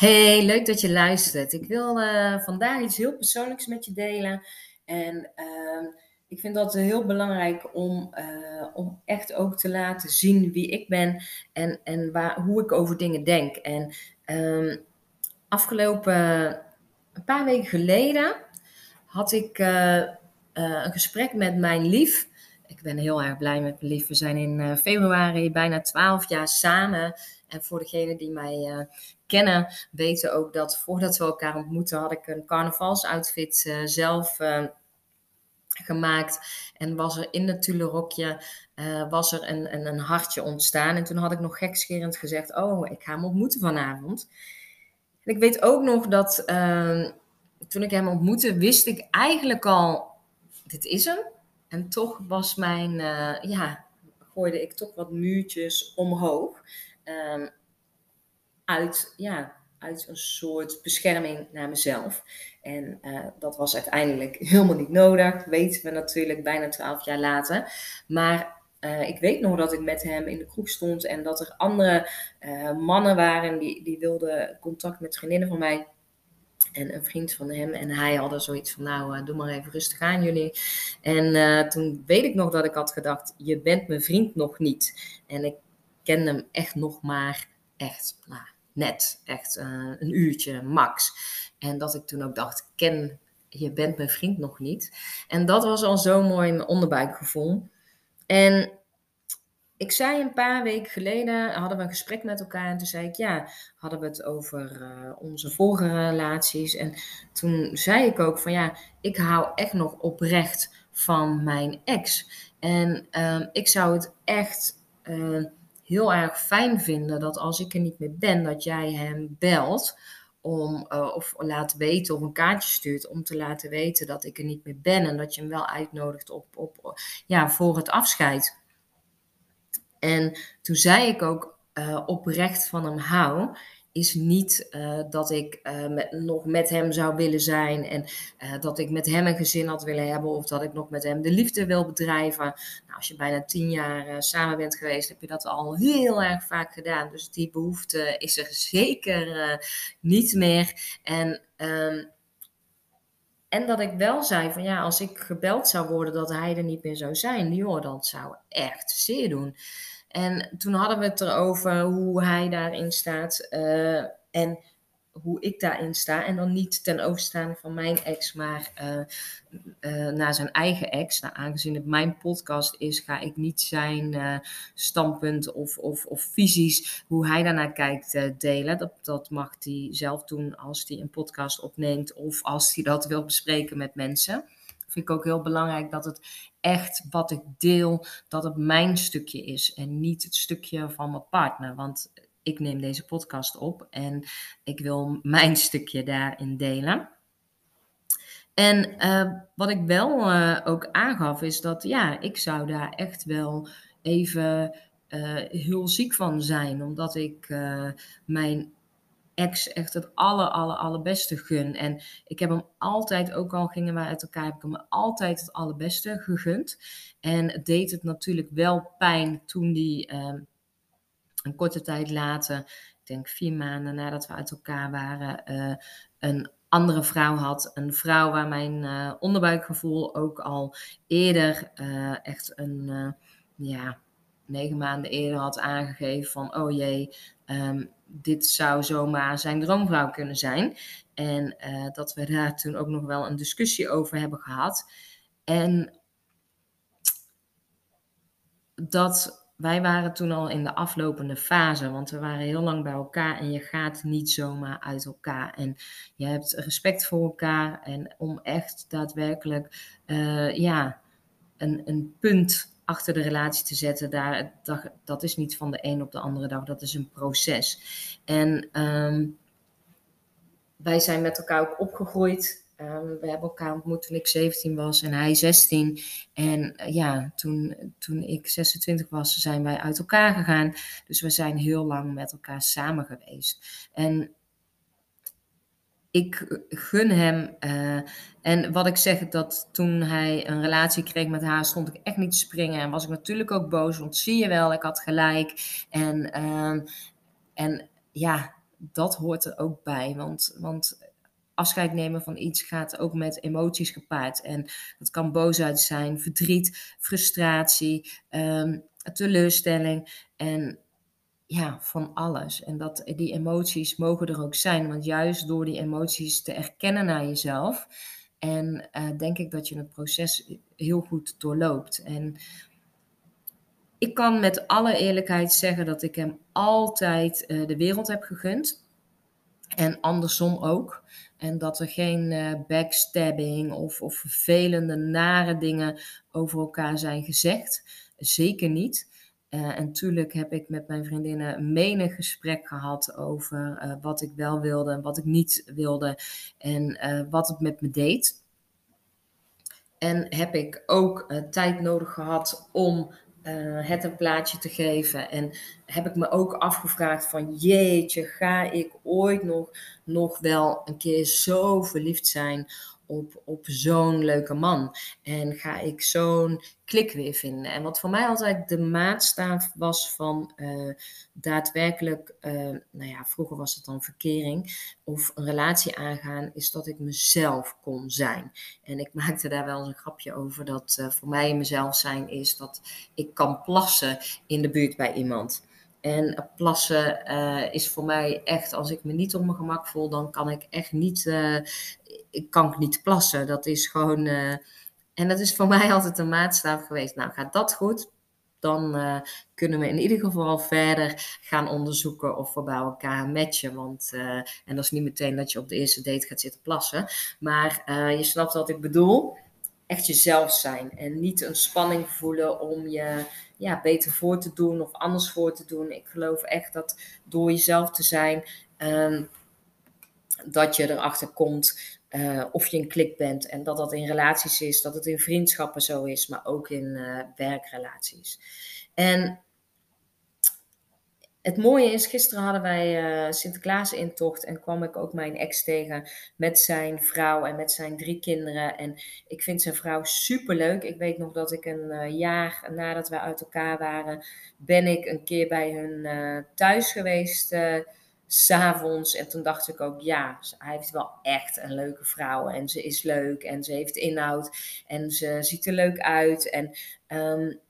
Hey, leuk dat je luistert. Ik wil uh, vandaag iets heel persoonlijks met je delen. En uh, ik vind dat heel belangrijk om, uh, om echt ook te laten zien wie ik ben en, en waar, hoe ik over dingen denk. En uh, afgelopen een paar weken geleden had ik uh, een gesprek met mijn lief. Ik ben heel erg blij met mijn lief. We zijn in februari bijna twaalf jaar samen. En voor degenen die mij kennen, weten ook dat voordat we elkaar ontmoeten, had ik een carnavalsoutfit uh, zelf uh, gemaakt. En was er in het uh, was er een, een, een, hartje ontstaan. En toen had ik nog gekscherend gezegd, oh, ik ga hem ontmoeten vanavond. En ik weet ook nog dat ehm, toen ik hem ontmoette, wist ik eigenlijk al, dit is hem. En toch was mijn, ja, gooide ik toch wat muurtjes omhoog. Um, uit, ja, uit een soort bescherming naar mezelf. En uh, dat was uiteindelijk helemaal niet nodig, weten we natuurlijk bijna twaalf jaar later. Maar uh, ik weet nog dat ik met hem in de kroeg stond en dat er andere uh, mannen waren die, die wilden contact met vriendinnen van mij. En een vriend van hem en hij hadden zoiets van, nou, doe maar even rustig aan jullie. En toen weet ik nog dat ik had gedacht, je bent mijn vriend nog niet. En ik kende hem echt nog maar, echt, nou, net, echt uh, een uurtje max. En dat ik toen ook dacht, ken, je bent mijn vriend nog niet. En dat was al zo mooi mijn onderbuikgevoel. En ik zei een paar weken geleden, hadden we een gesprek met elkaar en toen zei ik, ja, hadden we het over uh, onze vorige relaties. En toen zei ik ook van, ja, ik hou echt nog oprecht van mijn ex. En uh, ik zou het echt... Uh, heel erg fijn vinden dat als ik er niet meer ben, dat jij hem belt om, uh, of laat weten of een kaartje stuurt om te laten weten dat ik er niet meer ben en dat je hem wel uitnodigt op, op, ja, voor het afscheid. En toen zei ik ook uh, oprecht van hem hou is niet uh, dat ik uh, met, nog met hem zou willen zijn en uh, dat ik met hem een gezin had willen hebben of dat ik nog met hem de liefde wil bedrijven. Nou, als je bijna tien jaar samen bent geweest, heb je dat al heel erg vaak gedaan. Dus die behoefte is er zeker niet meer. En, um, en dat ik wel zei van ja, als ik gebeld zou worden dat hij er niet meer zou zijn, joh, dat zou echt zeer doen. En toen hadden we het erover hoe hij daarin staat uh, en hoe ik daarin sta. En dan niet ten overstaan van mijn ex, maar uh, uh, naar zijn eigen ex. Nou, aangezien het mijn podcast is, ga ik niet zijn standpunt of, of, of visies, hoe hij daarnaar kijkt, delen. Dat, dat mag hij zelf doen als hij een podcast opneemt of als hij dat wil bespreken met mensen vind ik ook heel belangrijk dat het echt wat ik deel, dat het mijn stukje is en niet het stukje van mijn partner. Want ik neem deze podcast op en ik wil mijn stukje daarin delen. En uh, wat ik wel uh, ook aangaf is dat ja, ik zou daar echt wel even uh, heel ziek van zijn, omdat ik mijn echt het aller, aller, allerbeste gun. En ik heb hem altijd, ook al gingen wij uit elkaar, heb ik hem altijd het allerbeste gegund. En het deed het natuurlijk wel pijn toen die uh, een korte tijd later, ik denk vier maanden nadat we uit elkaar waren, uh, een andere vrouw had. Een vrouw waar mijn uh, onderbuikgevoel ook al eerder uh, echt een, ja, negen maanden eerder had aangegeven van, oh jee, um, dit zou zomaar zijn droomvrouw kunnen zijn. En uh, dat we daar toen ook nog wel een discussie over hebben gehad. En dat wij waren toen al in de aflopende fase, want we waren heel lang bij elkaar en je gaat niet zomaar uit elkaar. En je hebt respect voor elkaar en om echt daadwerkelijk, uh, ja, een, een punt achter de relatie te zetten, daar, dat, dat is niet van de een op de andere dag, dat is een proces. En um, wij zijn met elkaar ook opgegroeid. Um, we hebben elkaar ontmoet toen ik 17 was en hij 16. En uh, ja, toen, toen ik 26 was, zijn wij uit elkaar gegaan. Dus we zijn heel lang met elkaar samen geweest. En ik gun hem. Uh, en wat ik zeg, dat toen hij een relatie kreeg met haar, stond ik echt niet te springen. En was ik natuurlijk ook boos, want zie je wel, ik had gelijk. En, uh, en ja, dat hoort er ook bij. Want, want afscheid nemen van iets gaat ook met emoties gepaard. En dat kan boosheid zijn, verdriet, frustratie, um, teleurstelling en ja, van alles. En dat, die emoties mogen er ook zijn, want juist door die emoties te erkennen naar jezelf. En uh, denk ik dat je het proces heel goed doorloopt. En ik kan met alle eerlijkheid zeggen dat ik hem altijd de wereld heb gegund. En andersom ook. En dat er geen backstabbing of, of vervelende, nare dingen over elkaar zijn gezegd. Zeker niet. Uh, en tuurlijk heb ik met mijn vriendinnen menig gesprek gehad over uh, wat ik wel wilde en wat ik niet wilde en wat het met me deed. En heb ik ook tijd nodig gehad om het een plaatje te geven. En heb ik me ook afgevraagd van jeetje, ga ik ooit nog, nog wel een keer zo verliefd zijn op, op zo'n leuke man? En ga ik zo'n klik weer vinden? En wat voor mij altijd de maatstaaf was van uh, daadwerkelijk, uh, nou ja, vroeger was het dan verkering of een relatie aangaan, is dat ik mezelf kon zijn. En ik maakte daar wel eens een grapje over dat uh, voor mij mezelf zijn is dat ik kan plassen in de buurt bij iemand. En plassen uh, is voor mij echt, als ik me niet op mijn gemak voel, dan kan ik echt niet, uh, ik kan niet plassen. Dat is gewoon, uh, en dat is voor mij altijd een maatstaf geweest. Nou, gaat dat goed? Dan kunnen we in ieder geval verder gaan onderzoeken of we bij elkaar matchen. Want, en dat is niet meteen dat je op de eerste date gaat zitten plassen. Maar je snapt wat ik bedoel. Echt jezelf zijn. En niet een spanning voelen om je ja, beter voor te doen of anders voor te doen. Ik geloof echt dat door jezelf te zijn, um, dat je erachter komt uh, of je een klik bent. En dat dat in relaties is, dat het in vriendschappen zo is, maar ook in uh, werkrelaties. En het mooie is, gisteren hadden wij uh, Sinterklaas intocht en kwam ik ook mijn ex tegen met zijn vrouw en met zijn drie kinderen. En ik vind zijn vrouw super leuk. Ik weet nog dat ik een uh, jaar nadat we uit elkaar waren, ben ik een keer bij hun uh, thuis geweest. S'avonds. En toen dacht ik ook, ja, hij heeft wel echt een leuke vrouw. En ze is leuk en ze heeft inhoud en ze ziet er leuk uit. En um,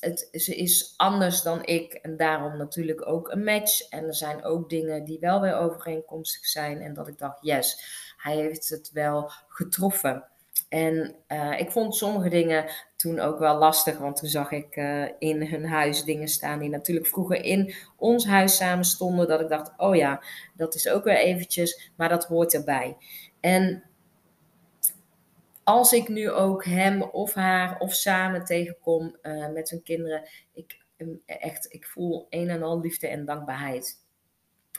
het, ze is anders dan ik en daarom natuurlijk ook een match. En er zijn ook dingen die wel weer overeenkomstig zijn. En dat ik dacht, yes, hij heeft het wel getroffen. En uh, ik vond sommige dingen toen ook wel lastig, want toen zag ik uh, in hun huis dingen staan die natuurlijk vroeger in ons huis samen stonden. Dat ik dacht, oh ja, dat is ook weer eventjes, maar dat hoort erbij. En als ik nu ook hem of haar of samen tegenkom uh, met hun kinderen, ik, echt, ik voel een en al liefde en dankbaarheid.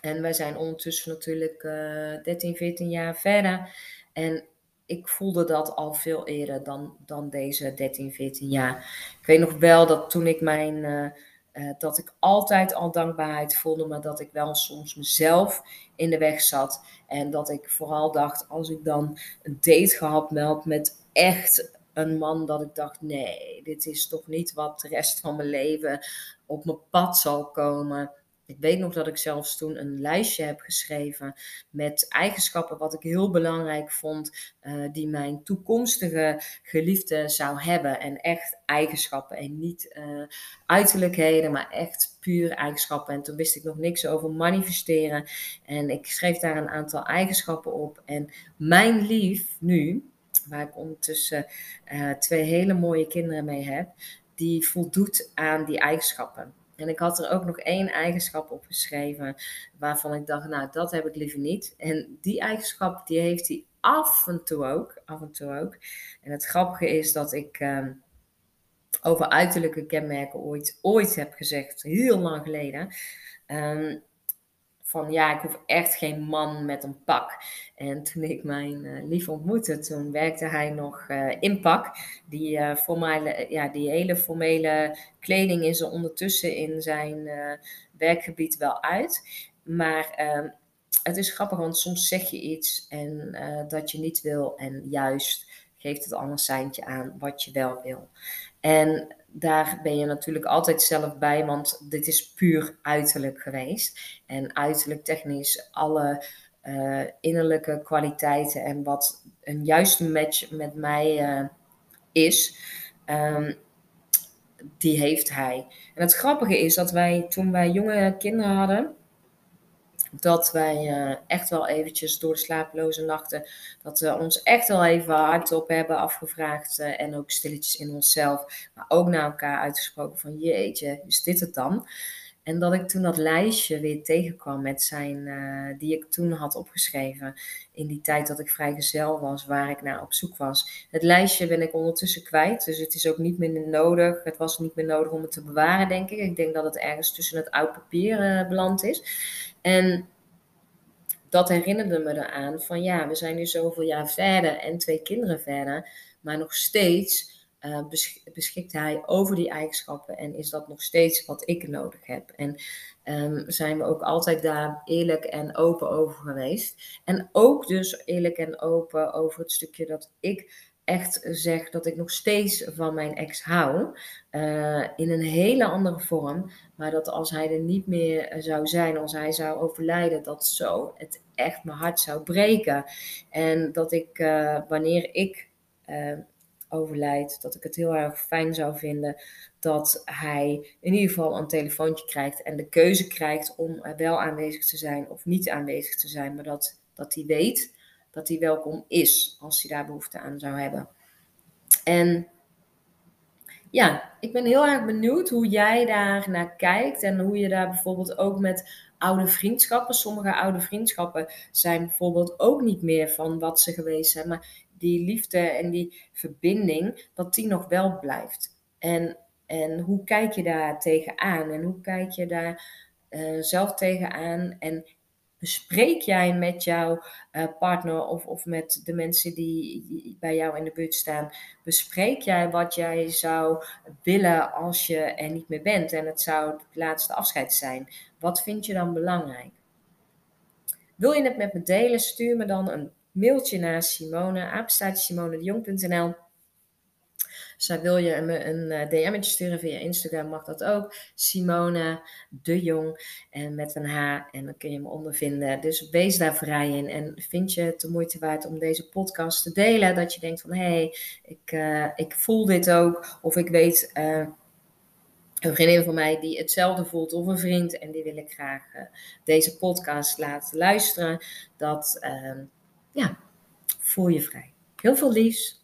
En wij zijn ondertussen natuurlijk uh, 13, 14 jaar verder. En ik voelde dat al veel eerder dan, dan deze 13, 14 jaar. Ik weet nog wel dat toen ik mijn. Uh, uh, dat ik altijd al dankbaarheid voelde, maar dat ik wel soms mezelf in de weg zat. En dat ik vooral dacht, als ik dan een date gehad meld met echt een man, dat ik dacht, nee, dit is toch niet wat de rest van mijn leven op mijn pad zal komen. Ik weet nog dat ik zelfs toen een lijstje heb geschreven met eigenschappen wat ik heel belangrijk vond, uh, die mijn toekomstige geliefde zou hebben. En echt eigenschappen en niet uh, uiterlijkheden, maar echt puur eigenschappen. En toen wist ik nog niks over manifesteren. En ik schreef daar een aantal eigenschappen op. En mijn lief nu, waar ik ondertussen uh, twee hele mooie kinderen mee heb, die voldoet aan die eigenschappen. En ik had er ook nog één eigenschap op geschreven waarvan ik dacht, nou, dat heb ik liever niet. En die eigenschap, die heeft hij af en toe ook. Af en toe ook. En het grappige is dat ik uh, over uiterlijke kenmerken ooit, ooit heb gezegd, heel lang geleden. Um, van ja, ik hoef echt geen man met een pak. En toen ik mijn uh, lief ontmoette, toen werkte hij nog uh, in pak. Die, uh, formele, ja, die hele formele kleding is er ondertussen in zijn werkgebied wel uit. Maar ehm, het is grappig, want soms zeg je iets en dat je niet wil. En juist geeft het anders seintje aan wat je wel wil. En daar ben je natuurlijk altijd zelf bij, want dit is puur uiterlijk geweest. En uiterlijk technisch alle uh, innerlijke kwaliteiten en wat een juiste match met mij uh, is, um, die heeft hij. En het grappige is dat wij toen wij jonge kinderen hadden, dat wij uh, echt wel eventjes door de slapeloze nachten, dat we ons echt wel even hardop hebben afgevraagd uh, en ook stilletjes in onszelf, maar ook naar elkaar uitgesproken van jeetje, is dit het dan? En dat ik toen dat lijstje weer tegenkwam met zijn, uh, die ik toen had opgeschreven in die tijd dat ik vrijgezel was, waar ik naar op zoek was. Het lijstje ben ik ondertussen kwijt, dus het is ook niet meer nodig. Het was niet meer nodig om het te bewaren, denk ik. Ik denk dat het ergens tussen het oud papier uh, beland is. En dat herinnerde me eraan van ja, we zijn nu zoveel jaar verder en twee kinderen verder, maar nog steeds uh, beschikt hij over die eigenschappen en is dat nog steeds wat ik nodig heb. En um, zijn we ook altijd daar eerlijk en open over geweest. En ook dus eerlijk en open over het stukje dat ik echt zeg dat ik nog steeds van mijn ex hou. Uh, in een hele andere vorm. Maar dat als hij er niet meer zou zijn, als hij zou overlijden, dat zo het echt mijn hart zou breken. En dat ik, uh, wanneer ik overlijdt, dat ik het heel erg fijn zou vinden dat hij in ieder geval een telefoontje krijgt en de keuze krijgt om wel aanwezig te zijn of niet aanwezig te zijn, maar dat, dat hij weet dat hij welkom is als hij daar behoefte aan zou hebben. En ja, ik ben heel erg benieuwd hoe jij daar naar kijkt en hoe je daar bijvoorbeeld ook met oude vriendschappen. Sommige oude vriendschappen zijn bijvoorbeeld ook niet meer van wat ze geweest zijn, maar die liefde en die verbinding, dat die nog wel blijft. En, en hoe kijk je daar tegenaan? En hoe kijk je daar uh, zelf tegenaan? En bespreek jij met jouw uh, partner of, of met de mensen die, die, bij jou in de buurt staan, bespreek jij wat jij zou willen als je er niet meer bent en het zou het laatste afscheid zijn? Wat vind je dan belangrijk? Wil je het met me delen? Stuur me dan een mailtje naar Simone, Zij wil je me een uh, DM'tje sturen via Instagram, mag dat ook. Simone de Jong en met een H en dan kun je me ondervinden. Dus wees daar vrij in en vind je het de moeite waard om deze podcast te delen? Dat je denkt van hé, hey, ik, uh, ik voel dit ook of ik weet... Uh, een vriendin van mij die hetzelfde voelt, of een vriend, en die wil ik graag deze podcast laten luisteren. Dat, uh, ja, voel je vrij. Heel veel liefs.